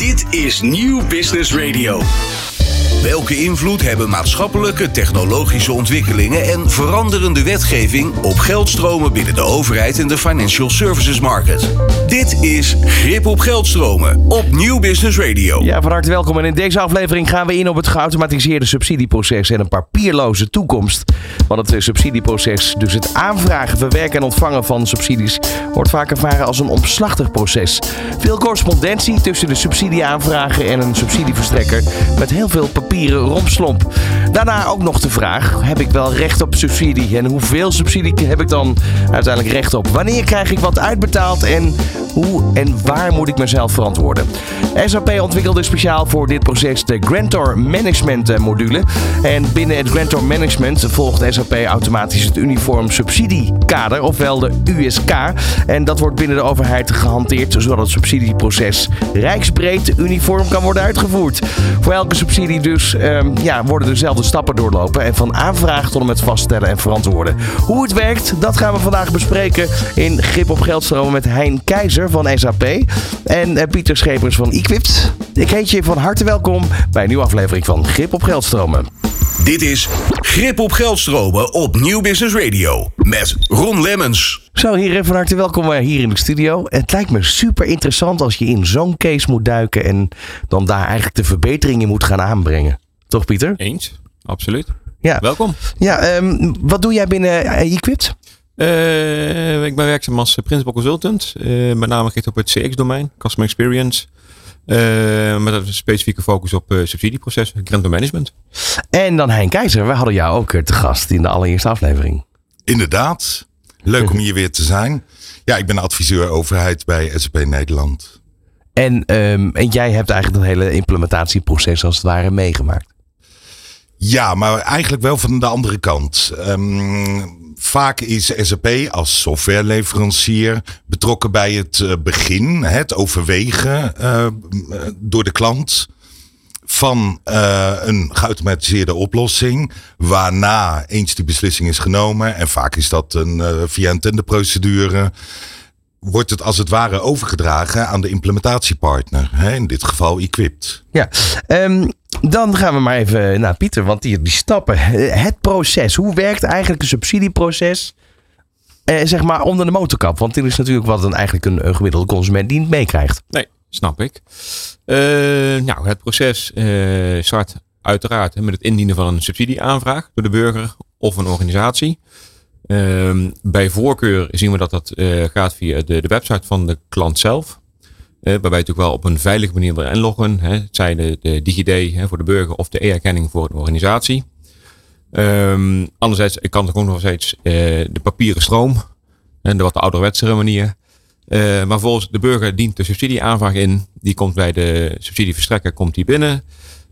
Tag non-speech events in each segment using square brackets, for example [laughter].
Dit is Nieuw Business Radio. Welke invloed hebben maatschappelijke, technologische ontwikkelingen en veranderende wetgeving op geldstromen binnen de overheid en de financial services market? Dit is Grip op Geldstromen op Nieuw Business Radio. Ja, van harte welkom. En in deze aflevering gaan we in op het geautomatiseerde subsidieproces en een papierloze toekomst. Want het eh, subsidieproces, dus het aanvragen, verwerken en ontvangen van subsidies, wordt vaak ervaren als een omslachtig proces. Veel correspondentie tussen de subsidieaanvrager en een subsidieverstrekker met heel veel papieren. Daarna ook nog de vraag: heb ik wel recht op subsidie? En hoeveel subsidie heb ik dan uiteindelijk recht op? Wanneer krijg ik wat uitbetaald en hoe en waar moet ik mezelf verantwoorden? SAP ontwikkelde speciaal voor dit proces de Grantor Management eh, module. En binnen het Grantor Management volgt SAP automatisch het Uniform Subsidiekader, ofwel de USK. En dat wordt binnen de overheid gehanteerd, zodat het subsidieproces rijksbreed uniform kan worden uitgevoerd. Voor elke subsidie dus ehm, ja, worden dezelfde stappen doorlopen. En van aanvraag tot en met vaststellen en verantwoorden. Hoe het werkt, dat gaan we vandaag bespreken in Grip op Geldstromen met Hein Keizer van SAP. En eh, Pieter Schepers van Equipt. Ik heet je van harte welkom bij een nieuwe aflevering van Grip op Geldstromen. Dit is Grip op Geldstromen op Nieuw Business Radio met Ron Lemmens. Zo, heren, van harte welkom eh, hier in de studio. Het lijkt me super interessant als je in zo'n case moet duiken en dan daar eigenlijk de verbeteringen moet gaan aanbrengen. Toch, Pieter? Eens, absoluut. Ja. Welkom. Ja, ehm, wat doe jij binnen eh, Equipt? Eh, ik ben werkzaam als principal consultant. eh, met name gericht op het CX-domein, Customer Experience. Eh, met een specifieke focus op eh, subsidieproces, Grantor Management. En dan Hein Keizer, we hadden jou ook eh, te gast in de allereerste aflevering. Inderdaad. Leuk om hier weer te zijn. Ja, ik ben adviseur overheid bij SAP Nederland. En, ehm, en jij hebt eigenlijk dat hele implementatieproces als het ware meegemaakt. Ja, maar eigenlijk wel van de andere kant. Ehm, vaak is SAP als softwareleverancier betrokken bij het eh, begin, het overwegen eh, door de klant van eh, een geautomatiseerde oplossing. Waarna eens die beslissing is genomen, en vaak is dat een, eh, via een tenderprocedure, wordt het als het ware overgedragen aan de implementatiepartner. In dit geval Equipped. Ja, ehm, dan gaan we maar even naar Pieter, want die, die stappen. Het proces, hoe werkt eigenlijk een subsidieproces? Eh, zeg maar onder de motorkap. Want dit is natuurlijk wat een, eigenlijk een, een gemiddelde consument die niet meekrijgt. Nee, snap ik. Eh, nou, het proces eh, start uiteraard met het indienen van een subsidieaanvraag door de burger of een organisatie. Ehm, bij voorkeur zien we dat dat eh, gaat via de, de website van de klant zelf. Waarbij je natuurlijk wel op een veilige manier wil inloggen. Hè. Het zij de, de DigiD hè, voor de burger of de e-erkenning voor een organisatie. Ehm, anderzijds kan er ook nog steeds eh, de papieren stroom. En de wat ouderwetsere manier. Eh, maar volgens de burger dient de subsidieaanvraag in. Die komt bij de subsidieverstrekker komt die binnen.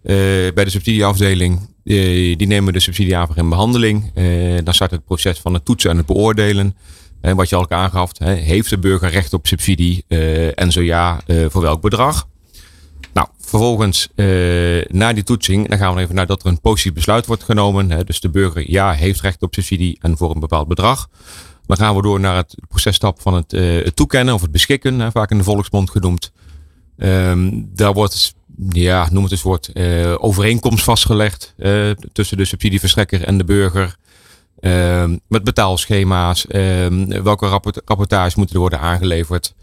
Eh, bij de subsidieafdeling, die nemen de subsidieaanvraag in behandeling. Eh, dan start het proces van het toetsen en het beoordelen. En wat je al aangaf, heeft de burger recht op subsidie? Eh, en zo ja, eh, voor welk bedrag? Nou, vervolgens eh, na die toetsing, dan gaan we even naar dat er een positief besluit wordt genomen. Hè, dus de burger ja heeft recht op subsidie en voor een bepaald bedrag. Dan gaan we door naar het processtap van het, toekennen of het beschikken, hè, vaak in de volksmond genoemd. Ehm, daar wordt, ja, noem het eens overeenkomst vastgelegd tussen de subsidieverstrekker en de burger. Ehm, met betaalschema's, ehm, welke rapport, rapportages moeten er worden aangeleverd.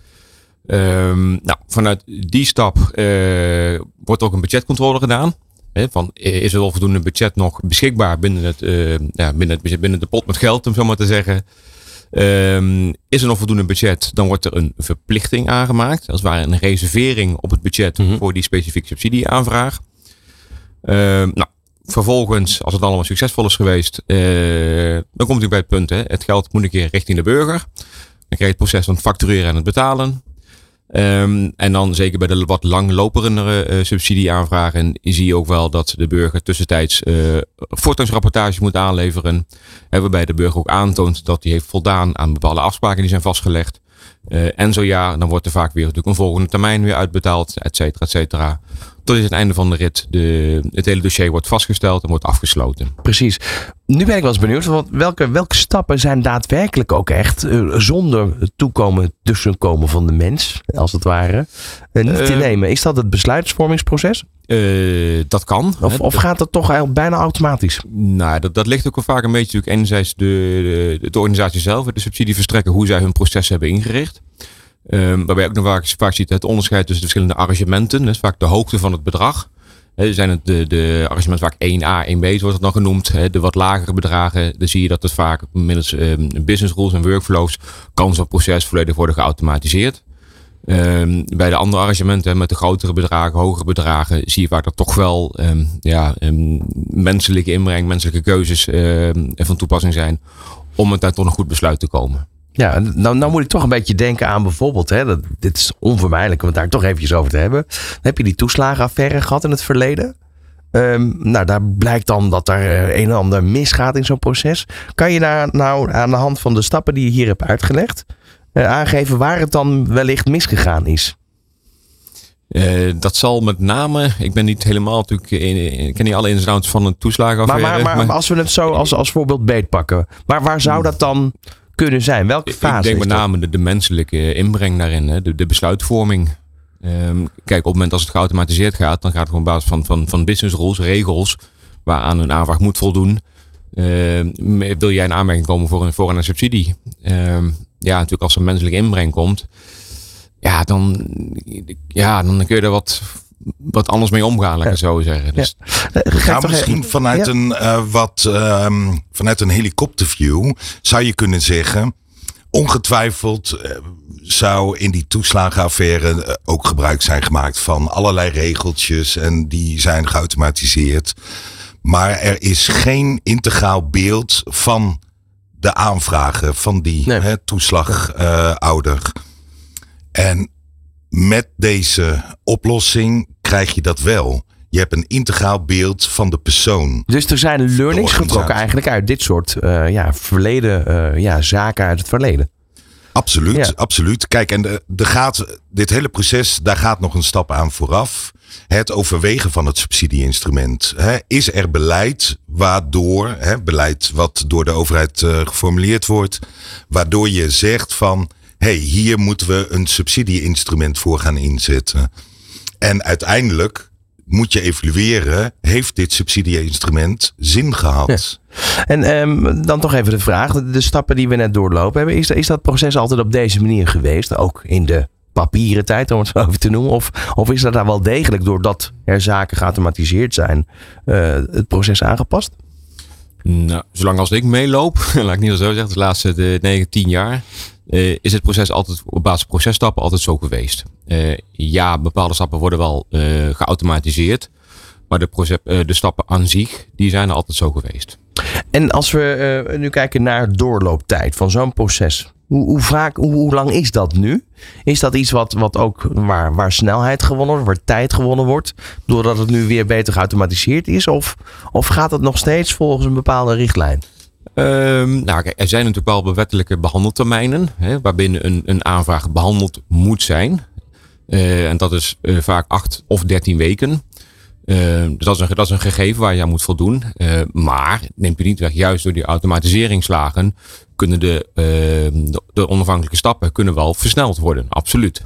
Ehm, nou, vanuit die stap eh, wordt ook een budgetcontrole gedaan. Hè, van, is er wel voldoende budget nog beschikbaar binnen, het, eh, ja, binnen, het, budget- binnen de pot met geld, om zo maar te zeggen. Is er nog voldoende budget, dan wordt er een verplichting aangemaakt. Als het ware een reservering op het budget Mhm. voor die specifieke subsidieaanvraag. Nou, vervolgens, als het allemaal succesvol is geweest, eh, dan komt u bij het punt, hè, het geld moet een keer richting de burger. Dan krijg je het proces van het factureren en het betalen. Ehm, en dan zeker bij de wat langloperendere eh, subsidieaanvragen zie je ook wel dat de burger tussentijds eh voortgangsrapportage moet aanleveren. Hè, waarbij de burger ook aantoont dat hij heeft voldaan aan bepaalde afspraken die zijn vastgelegd. En zo ja, dan wordt er vaak weer natuurlijk een volgende termijn weer uitbetaald, et cetera, et cetera. Tot is het einde van de rit de, het hele dossier wordt vastgesteld en wordt afgesloten. Precies. Nu ben ik wel eens benieuwd, want welke, welke stappen zijn daadwerkelijk ook echt uh, zonder het toekomen, tussenkomen van de mens, als het ware, uh, niet te nemen? Is dat het besluitvormingsproces? dat kan. Of, of gaat dat toch eigenlijk bijna automatisch? Nou, dat, dat ligt ook wel vaak een beetje natuurlijk enerzijds de, de, de organisatie zelf, de subsidieverstrekker, hoe zij hun proces hebben ingericht. Um, waarbij ook nog vaak, vaak ziet het onderscheid tussen de verschillende arrangementen. Dus vaak de hoogte van het bedrag. He, zijn het de, de arrangementen vaak 1A, 1B, zoals het dan genoemd. He, de wat lagere bedragen, dan zie je dat het vaak middels um, business rules en workflows kan zo'n proces volledig worden geautomatiseerd. Um, bij de andere arrangementen met de grotere bedragen, hogere bedragen, zie je vaak dat toch wel ja, menselijke inbreng, menselijke keuzes van toepassing zijn om het daar tot een goed besluit te komen. Ja, nou, nou moet ik toch een beetje denken aan bijvoorbeeld, hè, dat, dit is onvermijdelijk om het daar toch eventjes over te hebben. Dan heb je die toeslagenaffaire gehad in het verleden? Um, nou, daar blijkt dan dat er een en ander misgaat in zo'n proces. Kan je daar nou aan de hand van de stappen die je hier hebt uitgelegd, uh, aangeven waar het dan wellicht misgegaan is? Uh, dat zal met name, ik ben niet helemaal natuurlijk, ik ken niet alle ins en van een toeslagenaffaire. Maar, maar, maar, maar, als we het zo als, als voorbeeld beetpakken, maar waar zou dat dan kunnen zijn? Welke fase? Ik denk met name de, de, menselijke inbreng daarin, hè? De, de besluitvorming. Um, kijk, op het moment als het geautomatiseerd gaat, dan gaat het gewoon op basis van, van, van business rules, regels, waaraan een aanvraag moet voldoen. Uh, wil jij een aanmerking komen voor een, voor een subsidie? Uh, ja, natuurlijk als er menselijke inbreng komt, ja, dan, ja, dan kun je er wat wat anders mee omgaan, laat ik zo zeggen. Dus, ja. Ga misschien vanuit, ja. een, uh, wat, um, vanuit een helikopterview zou je kunnen zeggen, ongetwijfeld uh, zou in die toeslagenaffaire uh, ook gebruik zijn gemaakt van allerlei regeltjes en die zijn geautomatiseerd. Maar er is geen integraal beeld van de aanvragen van die nee. hè, toeslagouder. en met deze oplossing krijg je dat wel. Je hebt een integraal beeld van de persoon. Dus er zijn learnings getrokken eigenlijk uit dit soort uh, ja, verleden uh, ja, zaken uit het verleden. Absoluut, ja. absoluut. Kijk, en de, de gaat, dit hele proces, daar gaat nog een stap aan vooraf. Het overwegen van het subsidieinstrument. Hè, is er beleid waardoor, hè, beleid wat door de overheid uh, geformuleerd wordt, waardoor je zegt van hey, hier moeten we een subsidieinstrument voor gaan inzetten. En uiteindelijk moet je evalueren, heeft dit subsidieinstrument zin gehad? Ja. En um, dan toch even de vraag, de stappen die we net doorlopen hebben, is, is dat proces altijd op deze manier geweest? Ook in de papieren tijd, om het zo even te noemen? Of, of is dat daar wel degelijk, doordat er zaken geautomatiseerd zijn, uh, het proces aangepast? Nou, zolang als ik meeloop, [laughs] laat ik niet zo zeggen, de laatste de 9, 10 jaar, uh, is het proces altijd op basis van processtappen altijd zo geweest. Uh, ja, bepaalde stappen worden wel uh, geautomatiseerd. Maar de, proces, de stappen aan zich, die zijn er altijd zo geweest. En als we nu kijken naar doorlooptijd van zo'n proces. Hoe, hoe, vaak, hoe, lang is dat nu? Is dat iets wat, wat ook waar, waar snelheid gewonnen wordt, waar tijd gewonnen wordt, doordat het nu weer beter geautomatiseerd is? Of, of gaat het nog steeds volgens een bepaalde richtlijn? Um, nou, kijk, er zijn natuurlijk wel wettelijke behandeltermijnen, hè, waarbinnen een, een aanvraag behandeld moet zijn. Uh, en dat is uh, vaak 8 of 13 weken. Uh, dus dat is, een, dat is een gegeven waar je aan moet voldoen. maar neemt je niet weg, juist door die automatiseringsslagen kunnen de, de, de, onafhankelijke stappen kunnen wel versneld worden. Absoluut.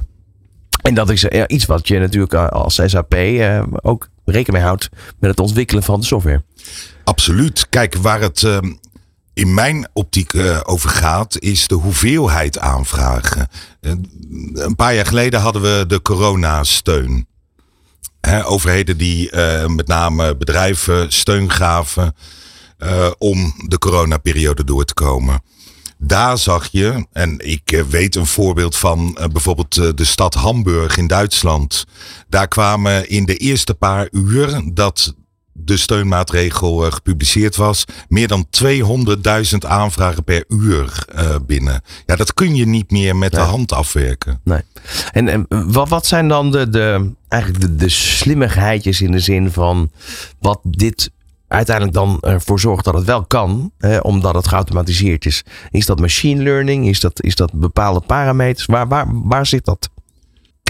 En dat is ja, iets wat je natuurlijk als SAP ook rekening mee houdt met het ontwikkelen van de software. Absoluut. Kijk, waar het ehm, in mijn optiek uh, over gaat, is de hoeveelheid aanvragen. Uh, een paar jaar geleden hadden we de coronasteun. He, overheden die uh, met name bedrijven steun gaven om de coronaperiode door te komen. Daar zag je, en ik weet een voorbeeld van bijvoorbeeld de stad Hamburg in Duitsland. Daar kwamen in de eerste paar uur dat de steunmaatregel uh, gepubliceerd was, meer dan 200.000 aanvragen per uur uh, binnen. Ja, dat kun je niet meer met nee. de hand afwerken. Nee. En, en wat, wat zijn dan de, de, eigenlijk de, de slimmigheidjes in de zin van wat dit uiteindelijk dan ervoor zorgt dat het wel kan, hè, omdat het geautomatiseerd is? Is dat machine learning? Is dat, is dat bepaalde parameters? Waar, waar, waar zit dat?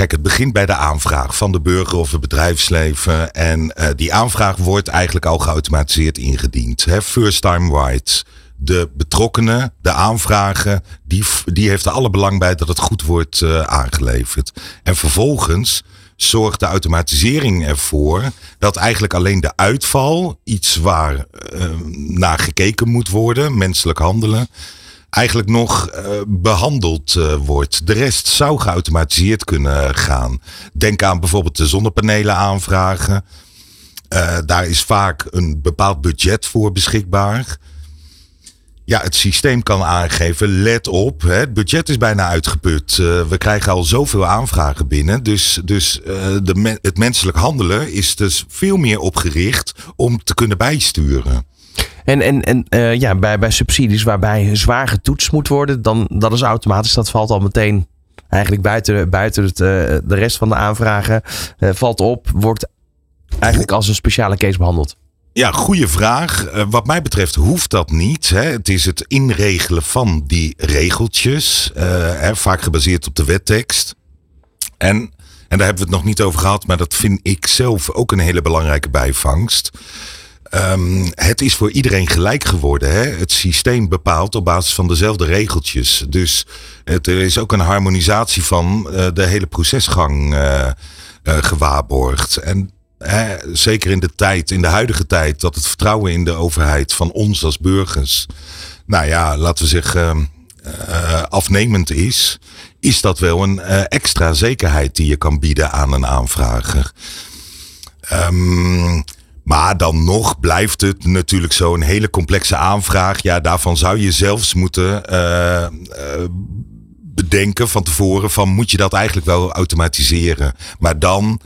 Kijk, het begint bij de aanvraag van de burger of het bedrijfsleven. En uh, die aanvraag wordt eigenlijk al geautomatiseerd ingediend. Hè? First time rights. De betrokkenen, de aanvragen, die, die heeft er alle belang bij dat het goed wordt uh, aangeleverd. En vervolgens zorgt de automatisering ervoor dat eigenlijk alleen de uitval, iets waar uh, naar gekeken moet worden, menselijk handelen, eigenlijk nog uh, behandeld uh, wordt. De rest zou geautomatiseerd kunnen gaan. Denk aan bijvoorbeeld de zonnepanelen aanvragen. Uh, daar is vaak een bepaald budget voor beschikbaar. Ja, het systeem kan aangeven, let op, het budget is bijna uitgeput. we krijgen al zoveel aanvragen binnen. Dus, dus de het menselijk handelen is dus veel meer opgericht om te kunnen bijsturen. En, en, en uh, ja, bij, bij subsidies waarbij zwaar getoetst moet worden, dan dat is automatisch, dat valt al meteen eigenlijk buiten, buiten het, uh, de rest van de aanvragen. Uh, valt op, wordt eigenlijk als een speciale case behandeld. Ja, goede vraag. Wat mij betreft hoeft dat niet. Hè. Het is het inregelen van die regeltjes, vaak gebaseerd op de wettekst. En, en daar hebben we het nog niet over gehad, maar dat vind ik zelf ook een hele belangrijke bijvangst. Um, het is voor iedereen gelijk geworden. Hè? Het systeem bepaalt op basis van dezelfde regeltjes. Dus het, er is ook een harmonisatie van uh, de hele procesgang uh, gewaarborgd. En zeker in de tijd, in de huidige tijd, dat het vertrouwen in de overheid van ons als burgers, nou ja, laten we zeggen, afnemend is, is dat wel een extra zekerheid die je kan bieden aan een aanvrager. Um, maar dan nog blijft het natuurlijk zo'n hele complexe aanvraag. Ja, daarvan zou je zelfs moeten uh, uh, bedenken van tevoren van moet je dat eigenlijk wel automatiseren. Maar dan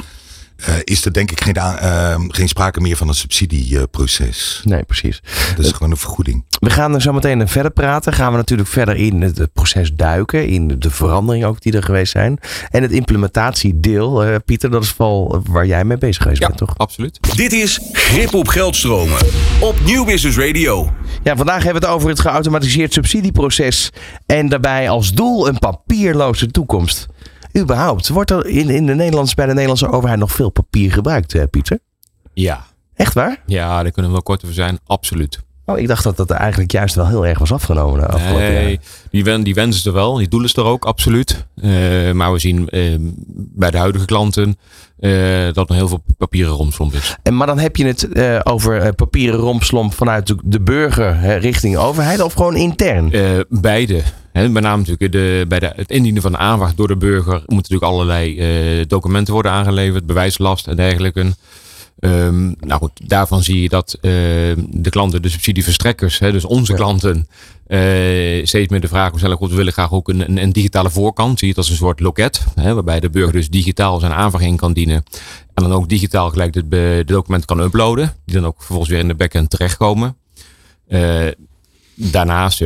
uh, is er denk ik geen, uh, geen sprake meer van een subsidieproces. nee, precies. Dat is gewoon een vergoeding. We gaan er zo meteen verder praten. Gaan we natuurlijk verder in het proces duiken. In de veranderingen ook die er geweest zijn. En het implementatiedeel. Uh, Pieter, dat is vooral waar jij mee bezig geweest ja, bent, toch? absoluut. Dit is Grip op Geldstromen. Op Nieuw Business Radio. Ja, vandaag hebben we het over het geautomatiseerd subsidieproces. En daarbij als doel een papierloze toekomst überhaupt. Wordt er in, in de Nederlands, bij de Nederlandse overheid nog veel papier gebruikt, eh, Pieter? Ja. Echt waar? Ja, daar kunnen we wel kort over zijn. Absoluut. Oh, ik dacht dat dat eigenlijk juist wel heel erg was afgenomen afgelopen nee, jaren. Die, wen, die wensen er wel, die doelen is er ook, absoluut. Uh, maar we zien uh, bij de huidige klanten uh, dat er heel veel papieren rompslomp is. En, maar dan heb je het over papieren rompslomp vanuit de, de burger richting overheid of gewoon intern? beide. He, met name natuurlijk de, bij de, het indienen van de aanvraag door de burger moeten natuurlijk allerlei documenten worden aangeleverd, bewijslast en dergelijke. Um, nou goed, daarvan zie je dat uh, de klanten, de subsidieverstrekkers, hè, dus onze ja. klanten, uh, steeds meer de vraag stellen, goed, we willen graag ook een, een, een, digitale voorkant. Zie je het als een soort loket, hè, waarbij de burger dus digitaal zijn aanvraag in kan dienen. En dan ook digitaal gelijk de, de documenten kan uploaden, die dan ook vervolgens weer in de backend terechtkomen. Uh, daarnaast,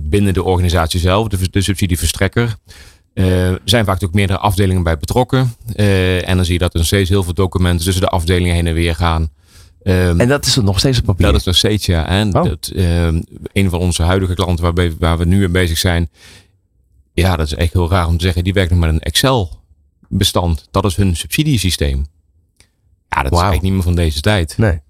binnen de organisatie zelf, de, de subsidieverstrekker, uh, er zijn vaak ook meerdere afdelingen bij betrokken. Uh, en dan zie je dat er nog steeds heel veel documenten tussen de afdelingen heen en weer gaan. Um, en dat is nog steeds een papier? Dat is nog steeds, ja. En oh. dat, um, een van onze huidige klanten waarbij, waar we nu mee bezig zijn. Ja, dat is echt heel raar om te zeggen. Die werkt nog met een Excel-bestand. Dat is hun subsidiesysteem. Ja, dat wow. is eigenlijk niet meer van deze tijd. Nee.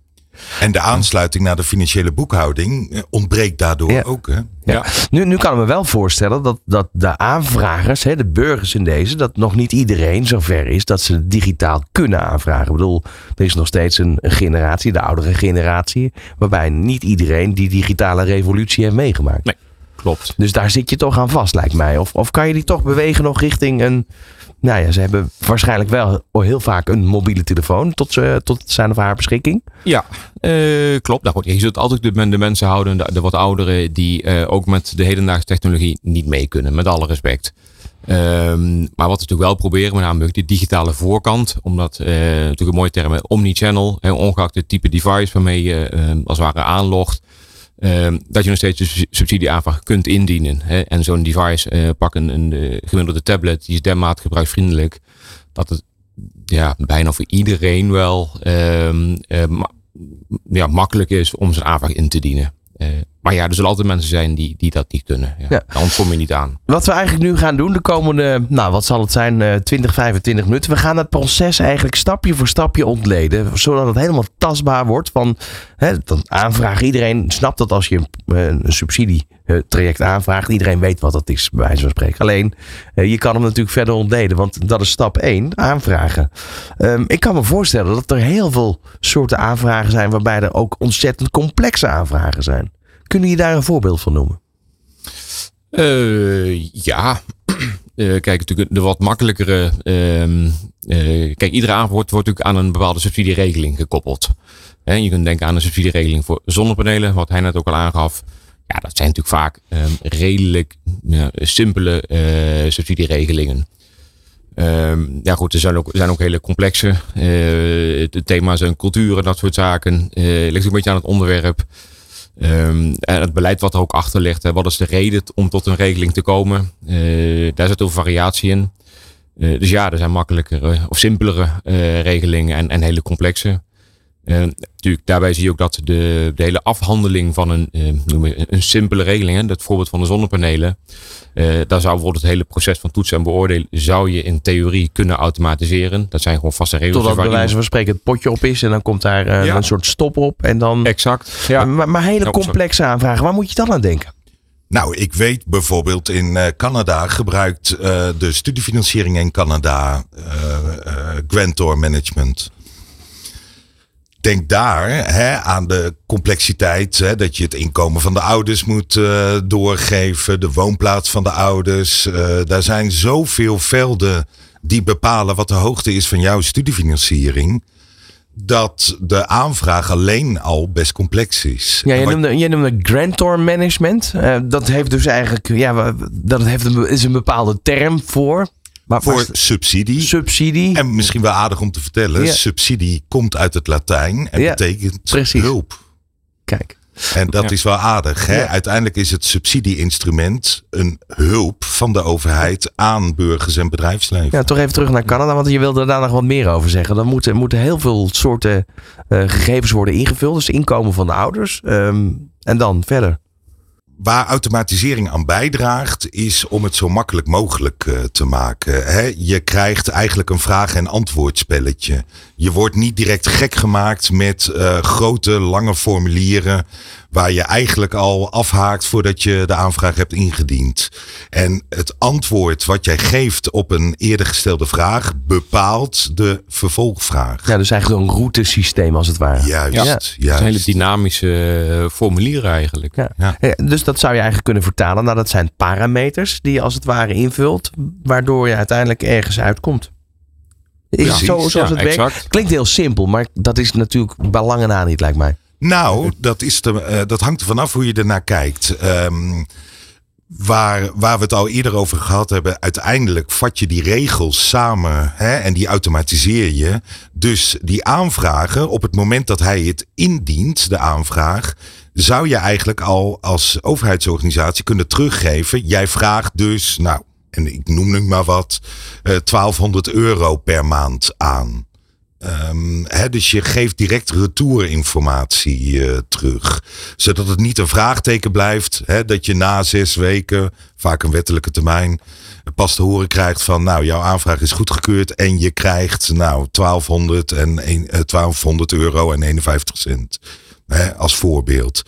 En de aansluiting naar de financiële boekhouding ontbreekt daardoor ja. ook. Hè? Ja. ja. Nu, nu kan ik me wel voorstellen dat, dat de aanvragers, hè, de burgers in deze, dat nog niet iedereen zover is dat ze digitaal kunnen aanvragen. Ik bedoel, er is nog steeds een, een generatie, de oudere generatie, waarbij niet iedereen die digitale revolutie heeft meegemaakt. Nee, klopt. Dus daar zit je toch aan vast, lijkt mij. Of, of kan je die toch bewegen nog richting een nou ja, ze hebben waarschijnlijk wel heel vaak een mobiele telefoon tot, ze, tot zijn of haar beschikking. Ja, uh, klopt. Nou je zult altijd de, mensen houden, de, wat ouderen, die uh, ook met de hedendaagse technologie niet mee kunnen, met alle respect. Um, maar wat we natuurlijk wel proberen, met name de digitale voorkant, omdat uh, natuurlijk een mooie term, omnichannel, ongeacht het type device waarmee je als het ware aanlogt. Uh, dat je nog steeds een subsidieaanvraag kunt indienen. Hè? En zo'n device, uh, pak een, een gemiddelde tablet, die is dermate gebruiksvriendelijk, dat het ja, bijna voor iedereen wel uh, ma ja, makkelijk is om zijn aanvraag in te dienen. Maar ja, er zullen altijd mensen zijn die, die dat niet kunnen. Ja. Ja. Dan kom je niet aan. Wat we eigenlijk nu gaan doen de komende, nou wat zal het zijn, eh 20, 25 minuten. We gaan het proces eigenlijk stapje voor stapje ontleden. Zodat het helemaal tastbaar wordt van hè, dan aanvragen. Iedereen snapt dat als je een, eh, een subsidietraject aanvraagt. Iedereen weet wat dat is, bij wijze van spreken. Alleen, eh, je kan hem natuurlijk verder ontleden. Want dat is stap 1, aanvragen. Ehm, ik kan me voorstellen dat er heel veel soorten aanvragen zijn. Waarbij er ook ontzettend complexe aanvragen zijn. Kunnen je daar een voorbeeld van noemen? Eh, ja, [clears throat] Eh, kijk, natuurlijk de wat makkelijkere. ehm, eh, kijk, iedere aanvraag wordt, natuurlijk aan een bepaalde subsidieregeling gekoppeld. Hè, je kunt denken aan een subsidieregeling voor zonnepanelen, wat hij net ook al aangaf. Ja, dat zijn natuurlijk vaak ehm, redelijk simpele subsidieregelingen. Ehm, ja goed, er zijn ook, zijn ook hele complexe. thema's en dat soort zaken. Ligt ook een beetje aan het onderwerp. Ehm, en het beleid wat er ook achter ligt. Hè, wat is de reden om tot een regeling te komen? Eh, daar zit veel variatie in. Eh, dus ja, er zijn makkelijkere of simpelere eh, regelingen en, en hele complexe. Eh, natuurlijk, daarbij zie je ook dat de, de hele afhandeling van een, eh, noem je, een simpele regeling, hè, dat voorbeeld van de zonnepanelen, eh, daar zou bijvoorbeeld het hele proces van toetsen en beoordelen, zou je in theorie kunnen automatiseren. Dat zijn gewoon vaste regels. Totdat bij wijze van spreken het potje op is en dan komt daar Ja. een soort stop op. En dan, Exact. Ja. maar, maar hele Ja, complexe aanvragen, waar moet je dan aan denken? Nou, ik weet bijvoorbeeld in eh, Canada gebruikt eh, de studiefinanciering in Canada eh, eh, grantor management. Denk daar hè, aan de complexiteit, hè, dat je het inkomen van de ouders moet eh, doorgeven, de woonplaats van de ouders. Eh, daar zijn zoveel velden die bepalen wat de hoogte is van jouw studiefinanciering. Dat de aanvraag alleen al best complex is. Ja, wat- noemde, grantor management. Eh, dat heeft dus eigenlijk, ja, dat heeft een, is een bepaalde term voor. Maar voor subsidie. subsidie. En misschien wel aardig om te vertellen, Ja. subsidie komt uit het Latijn en Ja, betekent precies. hulp. Kijk. En dat Ja. is wel aardig. Hè? Ja. Uiteindelijk is het subsidieinstrument een hulp van de overheid aan burgers en bedrijfsleven. Ja, toch even terug naar Canada, want je wilde daar nog wat meer over zeggen. Dan moeten, moeten heel veel soorten eh, gegevens worden ingevuld. Dus inkomen van de ouders. Ehm, en dan verder. Waar automatisering aan bijdraagt, is om het zo makkelijk mogelijk eh, te maken. Je krijgt eigenlijk een vraag- en antwoordspelletje. Je wordt niet direct gek gemaakt met eh, grote, lange formulieren. Waar je eigenlijk al afhaakt voordat je de aanvraag hebt ingediend. En het antwoord wat jij geeft op een eerder gestelde vraag bepaalt de vervolgvraag. Ja, dus eigenlijk een routesysteem als het ware. Juist, Ja. juist. Het zijn hele dynamische eh, formulieren eigenlijk. Ja. Ja. Ja, dus dat zou je eigenlijk kunnen vertalen. Nou, dat zijn parameters die je als het ware invult, waardoor je uiteindelijk ergens uitkomt. Is Precies, zo zoals ja, het werkt? exact. Klinkt heel simpel, maar dat is natuurlijk bij lange na niet, lijkt mij. Nou, dat, is de, eh, dat hangt er vanaf hoe je ernaar kijkt. Ehm, waar, waar we het al eerder over gehad hebben, uiteindelijk vat je die regels samen hè, en die automatiseer je. Dus die aanvragen, op het moment dat hij het indient, de aanvraag, zou je eigenlijk al als overheidsorganisatie kunnen teruggeven. Jij vraagt dus, nou, en ik noem nu maar wat, eh 1200 euro per maand aan. Ehm, dus je geeft direct retourinformatie eh, terug. Zodat het niet een vraagteken blijft. Dat je na zes weken, vaak een wettelijke termijn, pas te horen krijgt van nou, jouw aanvraag is goedgekeurd en je krijgt nou 1200, en een- eh, 1200 euro en 51 cent. Als voorbeeld.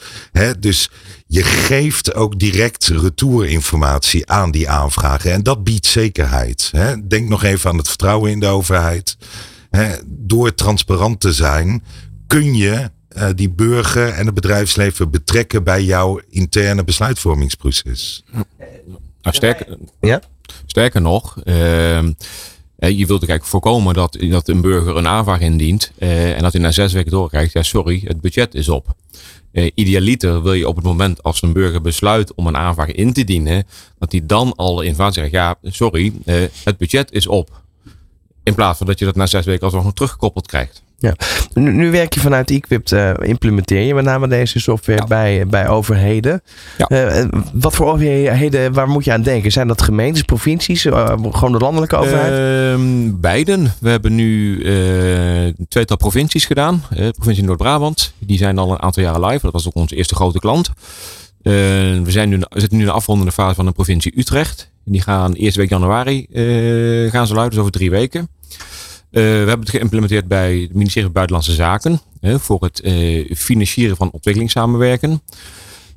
Dus je geeft ook direct retourinformatie aan die aanvragen. En dat biedt zekerheid. Denk nog even aan het vertrouwen in de overheid. Hè, door transparant te zijn, kun je eh, die burger en het bedrijfsleven betrekken bij jouw interne besluitvormingsproces. Nou, sterker, Ja? sterker nog, ehm, eh, je wilt eigenlijk voorkomen dat, dat een burger een aanvraag indient eh, en dat hij na zes weken doorkrijgt, ja sorry, het budget is op. Eh, idealiter wil je op het moment als een burger besluit om een aanvraag in te dienen, dat hij dan al in informatie zegt, ja sorry, eh, het budget is op. In plaats van dat je dat na zes weken alsnog nog teruggekoppeld krijgt. Ja. Nu, nu werk je vanuit Equipped, eh, implementeer je met name deze software Ja. bij, bij overheden. Ja. Eh, eh, wat voor overheden, waar moet je aan denken? Zijn dat gemeentes, provincies, gewoon de landelijke overheid? Ehm, beiden. We hebben nu een tweetal provincies gedaan. De provincie Noord-Brabant. Die zijn al een aantal jaren live. Dat was ook onze eerste grote klant. we, zijn nu, we zitten nu in de afrondende fase van de provincie Utrecht. Die gaan eerste week januari gaan ze luiden, dus over drie weken. we hebben het geïmplementeerd bij het ministerie van Buitenlandse Zaken. voor het financieren van ontwikkelingssamenwerken.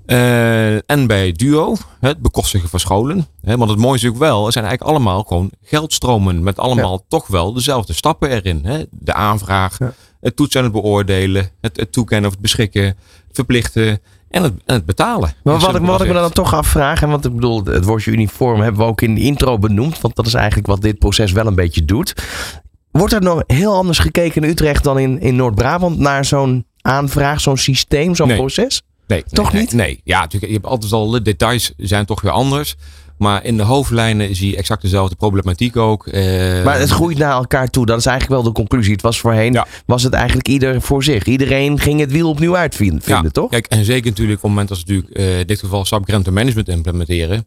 Uh, en bij Duo, het bekostigen van scholen. Hè, want het mooie is natuurlijk wel, er zijn eigenlijk allemaal gewoon geldstromen. Met allemaal toch wel dezelfde stappen erin. Hè. De aanvraag, het toetsen en het beoordelen, het, het toekennen of het beschikken, verplichten en het, en het betalen. Maar wat ik, wat ik me dan toch afvraag, en want ik bedoel, het woordje uniform hebben we ook in de intro benoemd. Want dat is eigenlijk wat dit proces wel een beetje doet. Wordt er nog heel anders gekeken in Utrecht dan in, in Noord-Brabant naar zo'n aanvraag, zo'n systeem, zo'n proces? Nee, toch niet? Nee, ja, natuurlijk. Je hebt altijd al de details zijn toch weer anders. Maar in de hoofdlijnen zie je exact dezelfde problematiek ook. Eh, maar het groeit naar elkaar toe. Dat is eigenlijk wel de conclusie. Het was voorheen, was het eigenlijk ieder voor zich. Iedereen ging het wiel opnieuw uitvinden, ja, toch? Kijk, en zeker natuurlijk op het moment als we natuurlijk uh, in dit geval SAP Management implementeren.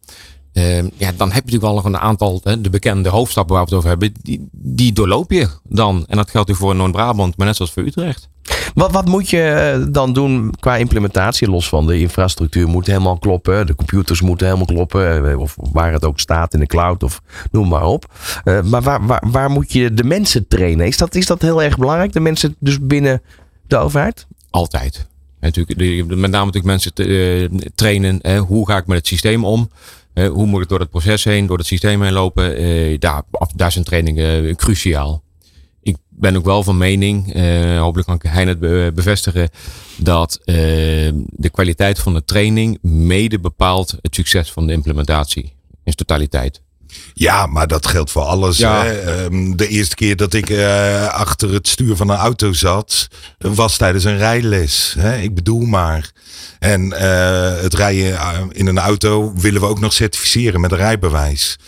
Uh, ja, dan heb je natuurlijk wel nog een aantal, hè, de bekende hoofdstappen waar we het over hebben, die, die doorloop je dan. En dat geldt voor Noord-Brabant, maar net zoals voor Utrecht. Wat, wat moet je eh, dan doen qua implementatie? Los van de infrastructuur moet helemaal kloppen. De computers moeten helemaal kloppen. Eh, of waar het ook staat in de cloud of noem maar op. Uh, maar waar, waar, waar moet je de mensen trainen? Is dat, is dat heel erg belangrijk? De mensen dus binnen de overheid? Altijd. En natuurlijk, met name natuurlijk mensen te, trainen. Hè, hoe ga ik met het systeem om? Hoe moet ik door het proces heen, door het systeem heen lopen? daar, daar zijn trainingen cruciaal ik ben ook wel van mening, uh, hopelijk kan hij het bevestigen, dat de kwaliteit van de training mede bepaalt het succes van de implementatie in totaliteit. Ja, maar dat geldt voor alles. Ja. Hè? Ehm, de eerste keer dat ik uh, achter het stuur van een auto zat, was tijdens een rijles. Hè? Ik bedoel maar. En het rijden in een auto willen we ook nog certificeren met een rijbewijs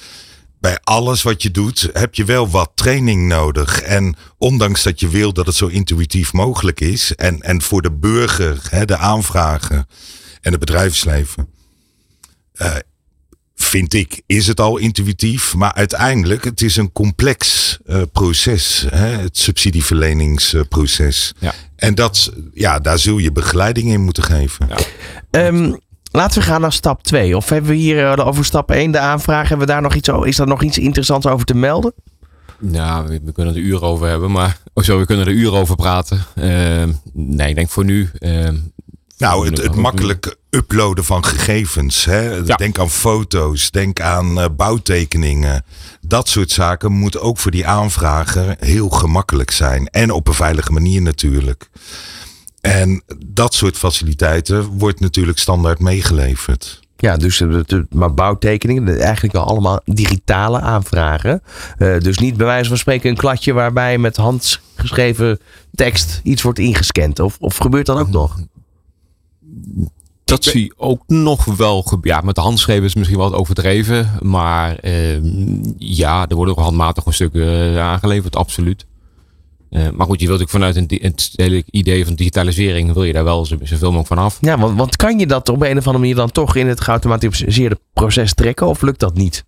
bij alles wat je doet heb je wel wat training nodig. En ondanks dat je wil dat het zo intuïtief mogelijk is. En, en voor de burger, hè, de aanvragen en het bedrijfsleven. Uh, vind ik, is het al intuïtief. Maar uiteindelijk, het is een complex uh, proces. Hè, het subsidieverleningsproces. Ja. En dat, ja, daar zul je begeleiding in moeten geven. Ja. Um, Laten we gaan naar stap 2. Of hebben we hier uh, over stap 1 de aanvraag? Hebben we daar nog iets, is daar nog iets interessants over te melden? Nou, we, we kunnen er uren over hebben, maar oh zo, we kunnen er uren over praten. Uh, nee, ik denk voor nu. Nou, het, het makkelijk uploaden van gegevens. Hè? Denk aan foto's, denk aan uh, bouwtekeningen. Dat soort zaken moet ook voor die aanvrager heel gemakkelijk zijn. En op een veilige manier natuurlijk. En dat soort faciliteiten wordt natuurlijk standaard meegeleverd. Ja, dus de, maar bouwtekeningen, eigenlijk wel allemaal digitale aanvragen. Uh, dus niet bij wijze van spreken een kladje waarbij met handgeschreven tekst iets wordt ingescand. Of, of gebeurt dat ook nog? Dat zie je ook nog wel. Ja, met de handschreven is misschien wat overdreven. Maar uh, ja, er worden ook handmatig stukken uh, aangeleverd, absoluut. Uh, maar goed, je wilt ook vanuit een, het hele idee van digitalisering, wil je daar wel zoveel mogelijk van af. Ja, want, want kan je dat op een of andere manier dan toch in het geautomatiseerde proces trekken of lukt dat niet?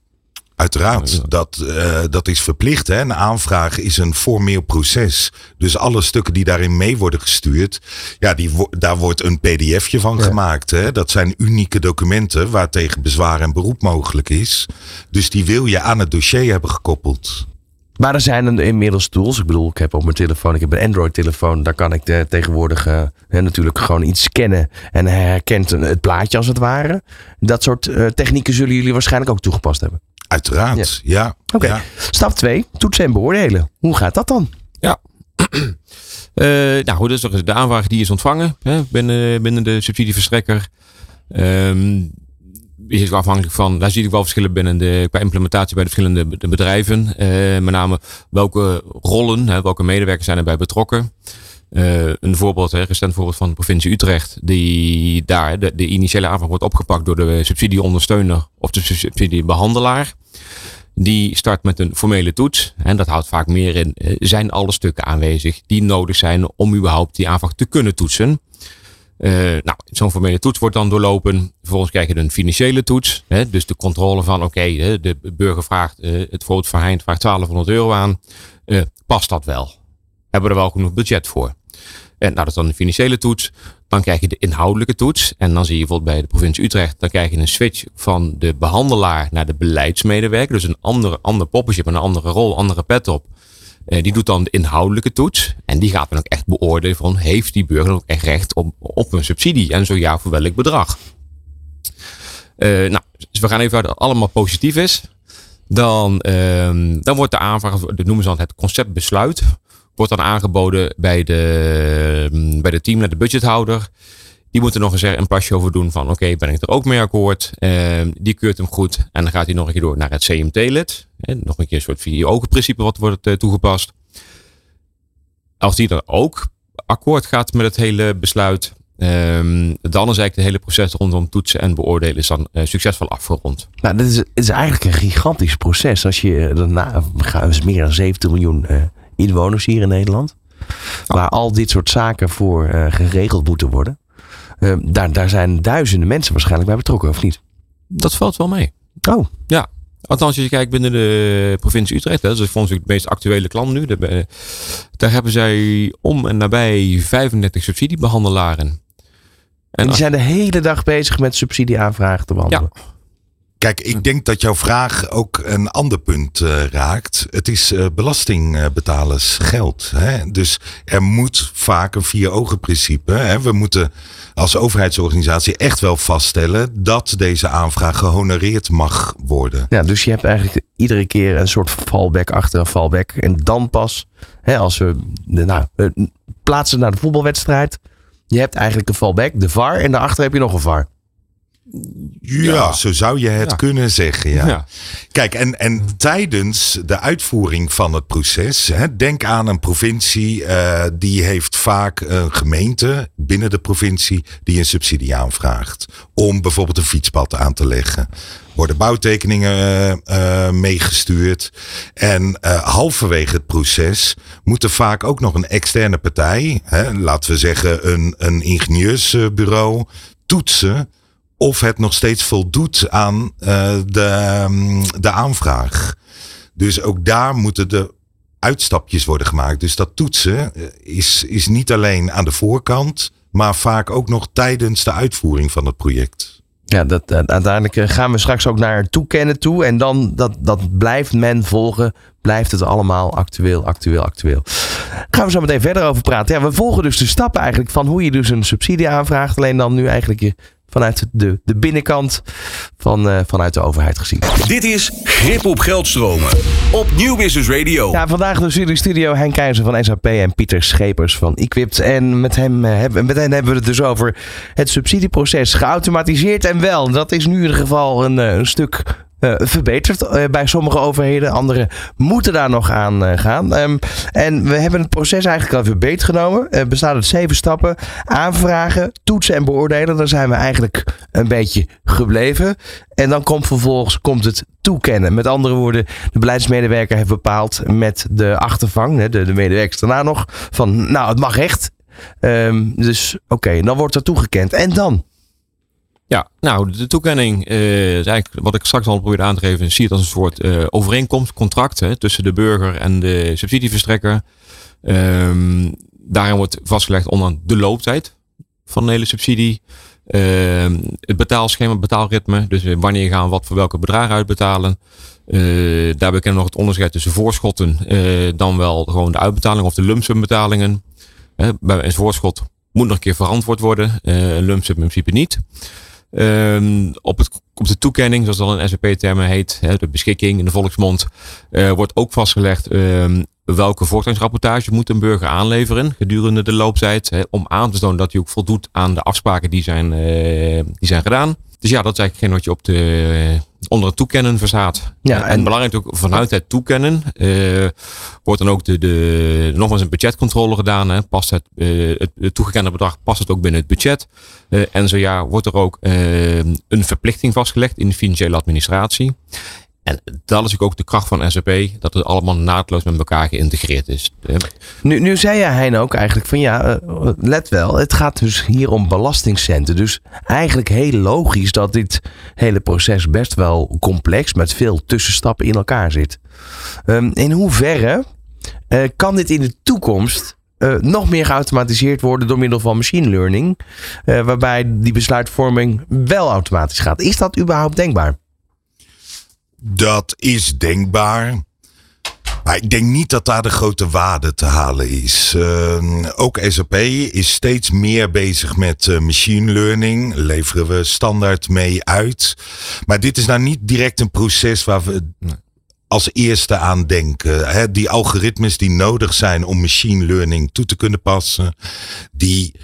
Uiteraard, dat, uh, dat is verplicht. Hè? Een aanvraag is een formeel proces. Dus alle stukken die daarin mee worden gestuurd, ja, die, daar wordt een pdfje van gemaakt. Hè? Dat zijn unieke documenten waar tegen bezwaar en beroep mogelijk is. Dus die wil je aan het dossier hebben gekoppeld. Maar er zijn inmiddels tools. Ik bedoel, ik heb op mijn telefoon, ik heb een Android-telefoon. Daar kan ik de, tegenwoordig uh, natuurlijk gewoon iets scannen. En hij herkent het plaatje als het ware. Dat soort uh, technieken zullen jullie waarschijnlijk ook toegepast hebben. Uiteraard, ja. Oké, ja. stap 2. Toetsen en beoordelen. Hoe gaat dat dan? Ja. uh, [clears throat] nou goed, dus de aanvraag die is ontvangen hè, binnen, binnen de subsidieverstrekker. Um, is afhankelijk van, daar zie ik wel verschillen binnen de, qua implementatie bij de verschillende bedrijven. Uh, met name welke rollen, hè, welke medewerkers zijn erbij betrokken. Uh, een voorbeeld, hè, recent voorbeeld van de provincie Utrecht, die daar de, initiële aanvraag wordt opgepakt door de subsidieondersteuner of de subsidiebehandelaar. Die start met een formele toets. En dat houdt vaak meer in, eh, zijn alle stukken aanwezig die nodig zijn om überhaupt die aanvraag te kunnen toetsen. Uh, nou, zo'n formele toets wordt dan doorlopen. Vervolgens krijg je een financiële toets. Hè, dus de controle van, oké, de burger vraagt, het Voot Verheind vraagt 1200 euro aan. Past dat wel? Hebben we er wel genoeg budget voor? En nou, dat is dan de financiële toets. Dan krijg je de inhoudelijke toets. En dan zie je bijvoorbeeld bij de provincie Utrecht. Dan krijg je een switch van de behandelaar naar de beleidsmedewerker. Dus een andere, ander poppetje met een andere rol, andere pet op. Uh, die doet dan de inhoudelijke toets. En die gaat dan ook echt beoordelen van heeft die burger ook echt recht op, op een subsidie? En zo ja, voor welk bedrag? Uh, nou, dus we gaan even uit dat het allemaal positief is. Dan, uh, dan wordt de aanvraag, dat noemen ze dan het conceptbesluit, wordt dan aangeboden bij de, bij de team naar de budgethouder. Die moet er nog eens een plasje over doen van oké, ben ik er ook mee akkoord. Uh, die keurt hem goed en dan gaat hij nog een keer door naar het CMT-lid. Nog een keer een soort vier-ogen-principe wat wordt uh, toegepast. Als die dan ook akkoord gaat met het hele besluit, Um, dan is eigenlijk het hele proces rondom toetsen en beoordelen is dan uh, succesvol afgerond. Nou, dit is, is eigenlijk een gigantisch proces. Als je daarna gaan we meer dan 70 miljoen inwoners hier in Nederland, waar al dit soort zaken voor uh, geregeld moeten worden. Uh, daar, daar zijn duizenden mensen waarschijnlijk bij betrokken, of niet? Dat valt wel mee. Oh. Ja, Althans, als je kijkt binnen de provincie Utrecht, hè, dat is voor ons het meest actuele klant nu. Daar hebben zij om en nabij 35 subsidiebehandelaren. En die zijn de hele dag bezig met subsidieaanvragen te behandelen. Ja. Kijk, ik denk dat jouw vraag ook een ander punt uh, raakt. Het is uh. Hè? Dus er moet vaak een vier-ogen principe. Hè? We moeten als overheidsorganisatie echt wel vaststellen dat deze aanvraag gehonoreerd mag worden. Ja, dus je hebt eigenlijk iedere keer een soort fallback achter een fallback. En dan pas, hè, als we nou, plaatsen naar de voetbalwedstrijd. Je hebt eigenlijk een fallback, de VAR, en daarachter heb je nog een VAR. Ja, ja, zo zou je het ja. kunnen zeggen. Ja. ja. Kijk, en, en tijdens de uitvoering van het proces, hè, denk aan een provincie, uh, die heeft vaak een gemeente binnen de provincie die een subsidie aanvraagt. Om bijvoorbeeld een fietspad aan te leggen. Worden bouwtekeningen uh, uh, meegestuurd. En halverwege het proces moet er vaak ook nog een externe partij, hè, laten we zeggen een, een ingenieursbureau, toetsen of het nog steeds voldoet aan uh, de, de aanvraag. Dus ook daar moeten de uitstapjes worden gemaakt. Dus dat toetsen is, is niet alleen aan de voorkant, maar vaak ook nog tijdens de uitvoering van het project. Ja, dat, uiteindelijk gaan we straks ook naar toekennen toe. En dan dat, dat blijft men volgen. Blijft het allemaal actueel, actueel, actueel. Gaan we zo meteen verder over praten. Ja, we volgen dus de stappen eigenlijk van hoe je dus een subsidie aanvraagt. Alleen dan nu eigenlijk je vanuit de, de binnenkant van, uh, vanuit de overheid gezien. Dit is Grip op Geldstromen op Nieuw Business Radio. Ja, vandaag dus in de studio Henk Keizer van SAP en Pieter Schepers van Equipped. En met, hem, uh, hebben, met hen hebben we het dus over het subsidieproces. Geautomatiseerd en wel. Dat is nu in ieder geval een, een stuk verbeterd uh, bij sommige overheden. Andere moeten daar nog aan uh, gaan. Um, en we hebben het proces eigenlijk al even beet genomen. Het bestaat uit zeven stappen. Aanvragen, toetsen en beoordelen. Daar zijn we eigenlijk een beetje gebleven. En dan komt vervolgens komt het toekennen. Met andere woorden, de beleidsmedewerker heeft bepaald met de achtervang, de, de medewerkers daarna nog, van nou het mag echt. Um, dus oké, dan wordt er toegekend. En dan? Ja, nou, de toekenning uh, is eigenlijk wat ik straks al probeerde aan te geven. Zie het als een soort uh, overeenkomst, contract hè, tussen de burger en de subsidieverstrekker. Um, daarin wordt vastgelegd onder de looptijd van de hele subsidie. Uh, het betaalschema, het betaalritme. Dus wanneer gaan we wat voor welke bedragen uitbetalen. Uh, daarbij kennen we nog het onderscheid tussen voorschotten, dan wel gewoon de uitbetaling of de lumpsumbetalingen. Uh, bij een voorschot moet nog een keer verantwoord worden. Een lump sum in principe niet. Um, op, het, op de toekenning, zoals dat in SAP-termen heet, hè, de beschikking in de volksmond, uh, wordt ook vastgelegd um, welke voortgangsrapportage moet een burger aanleveren gedurende de looptijd. Hè, om aan te tonen dat hij ook voldoet aan de afspraken die zijn, uh, die zijn gedaan. Dus ja, dat is eigenlijk geen wat je op de, onder het toekennen verstaat. Ja, en, en belangrijk ook vanuit het toekennen uh, wordt dan ook de, de, nogmaals een budgetcontrole gedaan. Hè. Past het, uh, het, het toegekende bedrag, past het ook binnen het budget? Uh, en zo ja, wordt er ook een verplichting vastgelegd in de financiële administratie. En dat is ook de kracht van SAP, dat het allemaal naadloos met elkaar geïntegreerd is. Nu, nu zei jij Hein ook eigenlijk van ja, let wel, het gaat dus hier om belastingcenten. Dus eigenlijk heel logisch dat dit hele proces best wel complex met veel tussenstappen in elkaar zit. Um, in hoeverre uh, kan dit in de toekomst eh, nog meer geautomatiseerd worden door middel van machine learning. eh, waarbij die besluitvorming wel automatisch gaat. Is dat überhaupt denkbaar? Dat is denkbaar. Maar ik denk niet dat daar de grote waarde te halen is. Uh, ook SAP is steeds meer bezig met uh, machine learning. Leveren we standaard mee uit. Maar dit is nou niet direct een proces waar we als eerste aan denken. Hè, die algoritmes die nodig zijn om machine learning toe te kunnen passen, die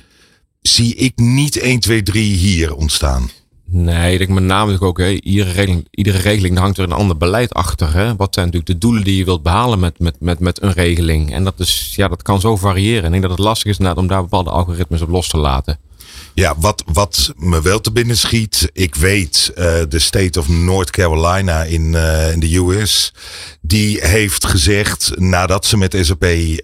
zie ik niet 1, 2, 3 hier ontstaan. Nee, ik denk met name ook, hè, iedere, regeling, iedere regeling hangt er een ander beleid achter. Hè. Wat zijn natuurlijk de doelen die je wilt behalen met, met, met, met een regeling? En dat, is, ja, dat kan zo variëren. Ik denk dat het lastig is om daar bepaalde algoritmes op los te laten. Ja, wat, wat me wel te binnen schiet. Ik weet, uh, de State of North Carolina in, uh, in de US. Die heeft gezegd, nadat ze met SAP uh,